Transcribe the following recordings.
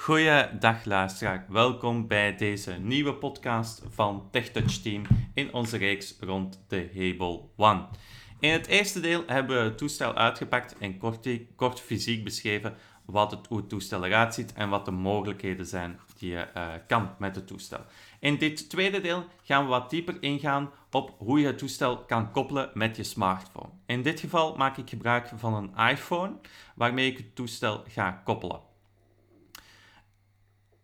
Goeiedag luisteraar, welkom bij deze nieuwe podcast van TechTouch Team in onze reeks rond de Hable One. In het eerste deel hebben we het toestel uitgepakt en kort, kort fysiek beschreven wat het, hoe het toestel eruit ziet en wat de mogelijkheden zijn die je uh, kan met het toestel. In dit tweede deel gaan we wat dieper ingaan op hoe je het toestel kan koppelen met je smartphone. In dit geval maak ik gebruik van een iPhone waarmee ik het toestel ga koppelen.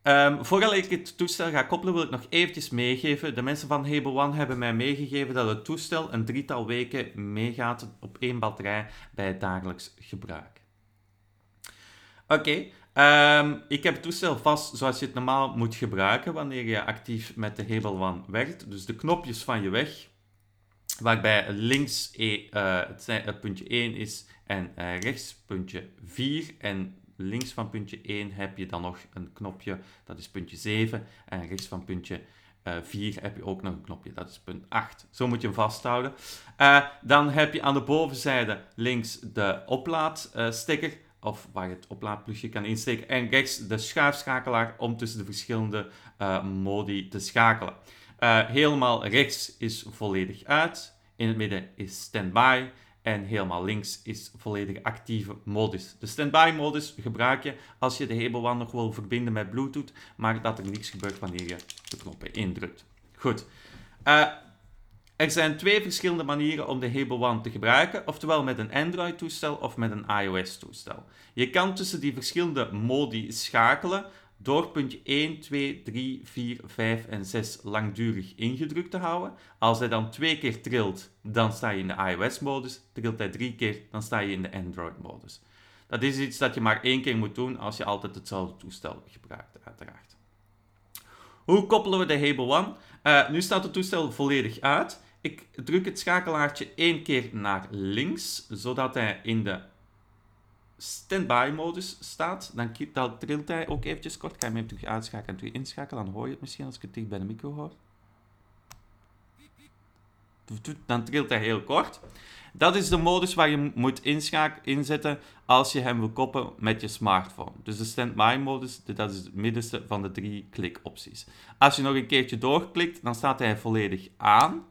Um, voordat ik het toestel ga koppelen, wil ik nog eventjes meegeven. De mensen van Hable One hebben mij meegegeven dat het toestel een drietal weken meegaat op één batterij bij het dagelijks gebruik. Oké, ehm, ik heb het toestel vast zoals je het normaal moet gebruiken wanneer je actief met de Hable One werkt. Dus de knopjes van je weg, waarbij links e, uh, het, puntje 1 is en uh, rechts puntje 4 en links van puntje 1 heb je dan nog een knopje, dat is puntje 7. En rechts van puntje uh, eh, 4 heb je ook nog een knopje, dat is punt 8. Zo moet je hem vasthouden. Uh, dan heb je aan de bovenzijde links de oplaadsticker, of waar je het oplaadplusje kan insteken. En rechts de schuifschakelaar om tussen de verschillende uh, modi te schakelen. helemaal rechts is volledig uit. In het midden is standby. En helemaal links is volledig actieve modus. De standby modus gebruik je als je de One nog wil verbinden met Bluetooth, maar dat er niets gebeurt wanneer je de knoppen indrukt. Goed. Uh, er zijn twee verschillende manieren om de One te gebruiken, oftewel met een Android-toestel of met een iOS-toestel. Je kan tussen die verschillende modi schakelen door puntje 1, 2, 3, 4, 5 en 6 langdurig ingedrukt te houden. Als hij dan twee keer trilt, dan sta je in de iOS-modus. Trilt hij drie keer, dan sta je in de Android-modus. Dat is iets dat je maar één keer moet doen als je altijd hetzelfde toestel gebruikt, uiteraard. Hoe koppelen we de Hable One? Uh, nu staat het toestel volledig uit. Ik druk het schakelaartje één keer naar links, zodat hij in de standby modus staat, dan, trilt hij ook eventjes kort. Ga hem even terug uitschakelen en terug inschakelen. Dan hoor je het misschien als ik het dicht bij de micro hoor. Dan trilt hij heel kort. Dat is de modus waar je moet inzetten als je hem wil koppelen met je smartphone. Dus de standby modus, dat is het middenste van de drie klikopties. Als je nog een keertje doorklikt, dan staat hij volledig aan.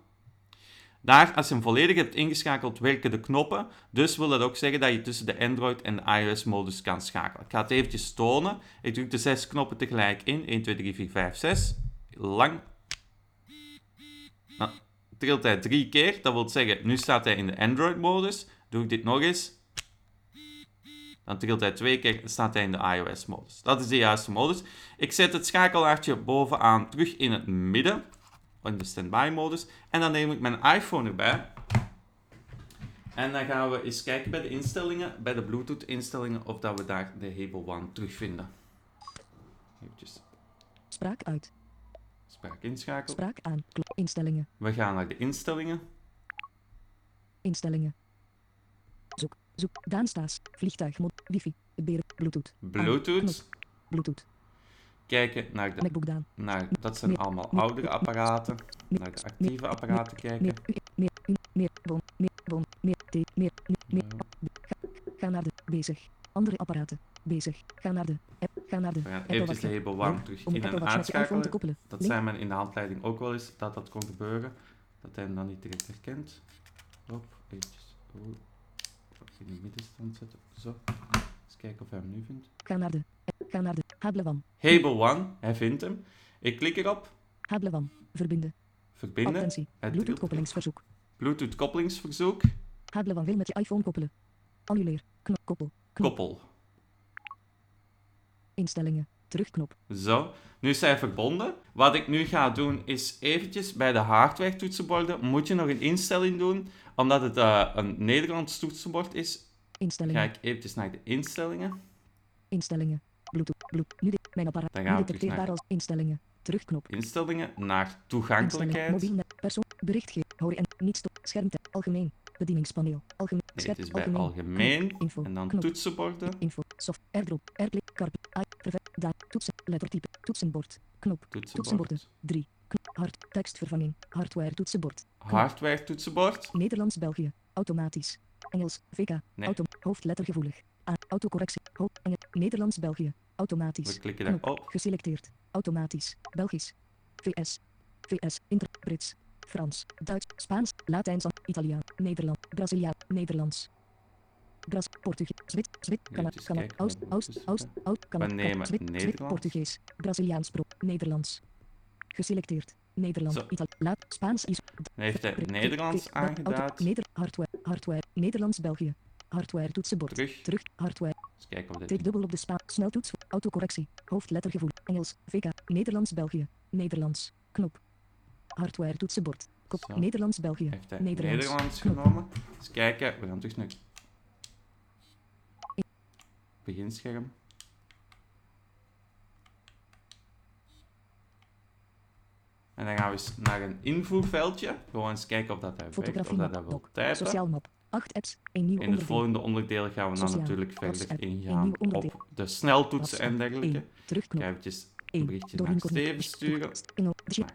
Daar, als je hem volledig hebt ingeschakeld, werken de knoppen. Dus wil dat ook zeggen dat je tussen de Android en de iOS-modus kan schakelen. Ik ga het eventjes tonen. Ik druk de zes knoppen tegelijk in. 1, 2, 3, 4, 5, 6. Lang. Dan trilt hij drie keer. Dat wil zeggen, nu staat hij in de Android-modus. Doe ik dit nog eens. Dan trilt hij twee keer en staat hij in de iOS-modus. Dat is de juiste modus. Ik zet het schakelaartje bovenaan terug in het midden in de standby modus. En dan neem ik mijn iPhone erbij. En dan gaan we eens kijken bij de instellingen, bij de Bluetooth instellingen, of dat we daar de Hable One terugvinden. Eventjes. Spraak uit. Spraak inschakelen. Spraak aan. Instellingen. We gaan naar de instellingen. Instellingen. Zoek. Zoek. Daan Staes. Vliegtuig. Wifi. Bluetooth. Bluetooth. Bluetooth kijken naar de... Naar, dat zijn allemaal oudere apparaten. Naar de actieve apparaten kijken. Ga naar de bezig. Andere apparaten. Bezig. Ga naar de app. Ga naar de We gaan eventjes de Hable One terug in en uitschakelen. Dat zijn men in de handleiding ook wel eens dat dat kon gebeuren. Dat hij hem dan niet direct herkent. Hop, eventjes. Oh. In de middenstand zetten. Zo. Eens kijken of hij hem nu vindt. Ga naar de Ga naar de Hable One. Hij vindt hem. Ik klik erop. Hable One, verbinden. Verbinden. Attentie, Bluetooth koppelingsverzoek. Bluetooth koppelingsverzoek. Hable One wil met je iPhone koppelen. Annuleer, knop, koppel. Koppel. Instellingen, terugknop. Zo, nu is hij verbonden. Wat ik nu ga doen is eventjes bij de hardware toetsenborden moet je nog een instelling doen. Omdat het uh, een Nederlands toetsenbord is, Instellingen. ga ik eventjes naar de instellingen. Instellingen. Bluetooth. Bluetooth. Nu dit. Mijn apparaat. Dan gaan we detecteerbaar als instellingen. Terugknop. Instellingen naar toegankelijkheid. Mobiel. Persoon. Berichtgeving. Horen en niet stop. Schermtijd. Algemeen. Bedieningspaneel. Algemeen. Nee, het is bij algemeen. Info. En dan knop. toetsenborden. Info. Soft. Airdrop. Airplay. Carpe. I. Da. Toetsen. Lettertype. Toetsenbord. Knop. Toetsenbord. Toetsenborden. 3. Hard. Tekstvervanging. Hardware toetsenbord. Hardware toetsenbord. Nederlands België. Automatisch. Engels. VK. Nee. Auto. Hoofdlettergevoelig. A. Autocorrectie. Hoofd. Engels. Nederlands België. Automatisch. We klikken Knop. daarop. Geselecteerd. Automatisch. Belgisch. VS. VS. Inter. Brits. Frans. Duits. Spaans. Latijns. Italiaan. Nederland. Braziliaan. Nederlands. Bras. Portugees. Zwit. Zwit. Cana. Even Cana. kijken Oost. Oost. Oost. Oost. Cana. We nemen Zwit. Zwit. Portugees. Braziliaans. Pro. Nederlands. Geselecteerd. Nederland. Italië. Spaans. Is. Heeft hij Nederlands aangeduid. Neder. Hardware. Hardware. Nederlands. België. Hardware. Toetsenbord. Terug. Terug. Hardware. Eens kijken Tik dit... dubbel op de spa. Sneltoets. Autocorrectie. Hoofdlettergevoel. Engels. VK. Nederlands. België. Nederlands. Knop. Hardware. Toetsenbord. Kop. Zo. Nederlands. België. Heeft hij Nederlands. Nederlands genomen. Eens kijken. We gaan terug naar... Beginscherm. En dan gaan we eens naar een invoerveldje. Gewoon eens kijken of dat hij werkt, of dat Map. wil typen. Sociaal map. 8 apps. Een nieuw In het volgende onderdeel gaan we dan Sociaal. natuurlijk verder ingaan op de sneltoetsen en dergelijke. Terugknop. Ik ga eventjes een 1. berichtje naar. Steven sturen.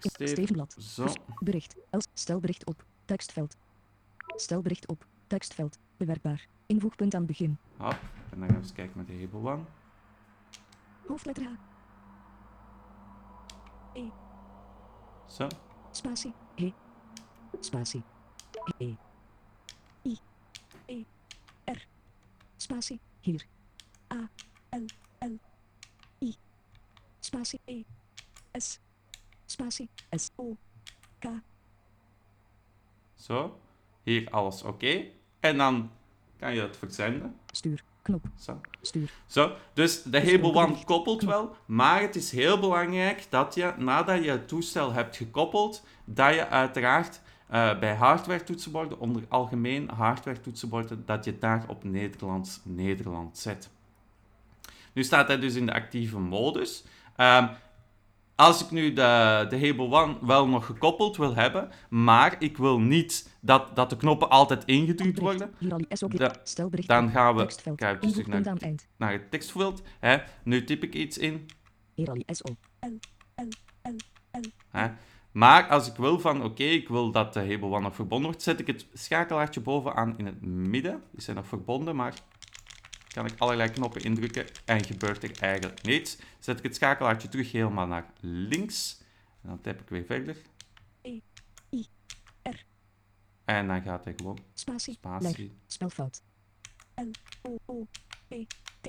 Stevenblad. Zo. Dus bericht. Els. Stelbericht op. Tekstveld. Stelbericht op. Tekstveld. Bewerkbaar. Invoegpunt aan het begin. Hop. En dan gaan we eens kijken met de hebelwang. Hoofdletter H. Zo. Spatie. He. Spatie. E. I. E. R. Spatie. Hier. A. L. L. I. Spatie. E. S. Spatie. S. O. K. Zo. Hier alles oké. En dan kan je het verzenden. Stuur. Knop. Zo. Stuur. Zo, dus de Hebel One koppelt wel, maar het is heel belangrijk dat je, nadat je het toestel hebt gekoppeld, dat je uiteraard eh, bij hardware toetsenborden, onder algemeen hardware toetsenborden, dat je daar op Nederlands Nederland zet. Nu staat hij dus in de actieve modus. Ehm, als ik nu de, de Hebel One wel nog gekoppeld wil hebben, maar ik wil niet dat, dat de knoppen altijd ingedrukt worden, dan gaan we kijk, dus naar, het eind. naar het tekstveld. Hè. Nu typ ik iets in. Hè. Maar als ik wil van, oké, ik wil dat de Hebel One nog verbonden wordt, zet ik het schakelaartje bovenaan in het midden. Die zijn nog verbonden, maar kan ik allerlei knoppen indrukken en gebeurt er eigenlijk niets. Zet ik het schakelaartje terug helemaal naar links. En dan typ ik weer verder. E. I. R. En dan gaat hij gewoon Spatie. Spatie. Spelfout. L. O. O. P. T.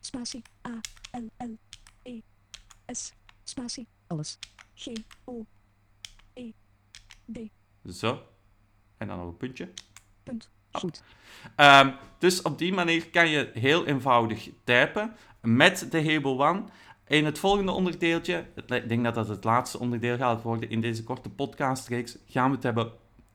Spatie. A. L. L. E. S. Spatie. Alles. G. O. E. D. Zo. En dan nog een puntje. Punt. Goed. Ehm, dus op die manier kan je heel eenvoudig typen met de Hebel One. In het volgende onderdeeltje, ik denk dat dat het laatste onderdeel gaat worden in deze korte podcastreeks, gaan we het hebben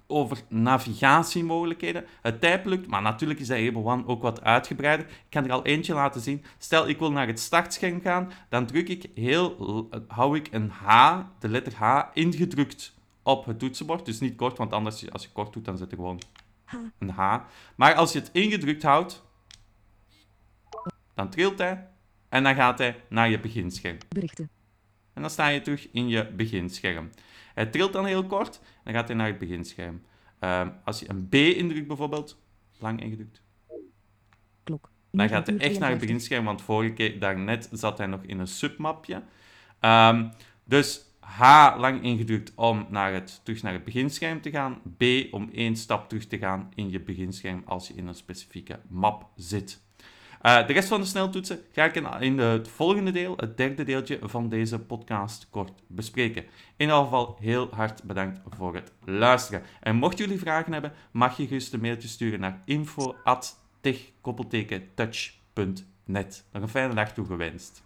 over navigatiemogelijkheden. Het typen lukt, maar natuurlijk is de Hebel One ook wat uitgebreider. Ik kan er al eentje laten zien. Stel, ik wil naar het startscherm gaan, dan druk ik heel, hou ik een H, de letter H, ingedrukt op het toetsenbord. Dus niet kort, want anders als je kort doet, dan zet je gewoon. Een H. Maar als je het ingedrukt houdt, dan trilt hij en dan gaat hij naar je beginscherm. Berichten. En dan sta je terug in je beginscherm. Hij trilt dan heel kort, dan gaat hij naar het beginscherm. Ehm, als je een B indrukt bijvoorbeeld, lang ingedrukt, Klok. dan gaat hij 9 uur echt naar het 52. beginscherm, want vorige keer daarnet zat hij nog in een submapje. Ehm, dus H lang ingedrukt om naar het, terug naar het beginscherm te gaan. B om één stap terug te gaan in je beginscherm als je in een specifieke map zit. Eh, de rest van de sneltoetsen ga ik in, het volgende deel, het derde deeltje van deze podcast, kort bespreken. In ieder geval heel hard bedankt voor het luisteren. En mocht jullie vragen hebben, mag je gerust een mailtje sturen naar info.tech-touch.net. Nog een fijne dag toegewenst.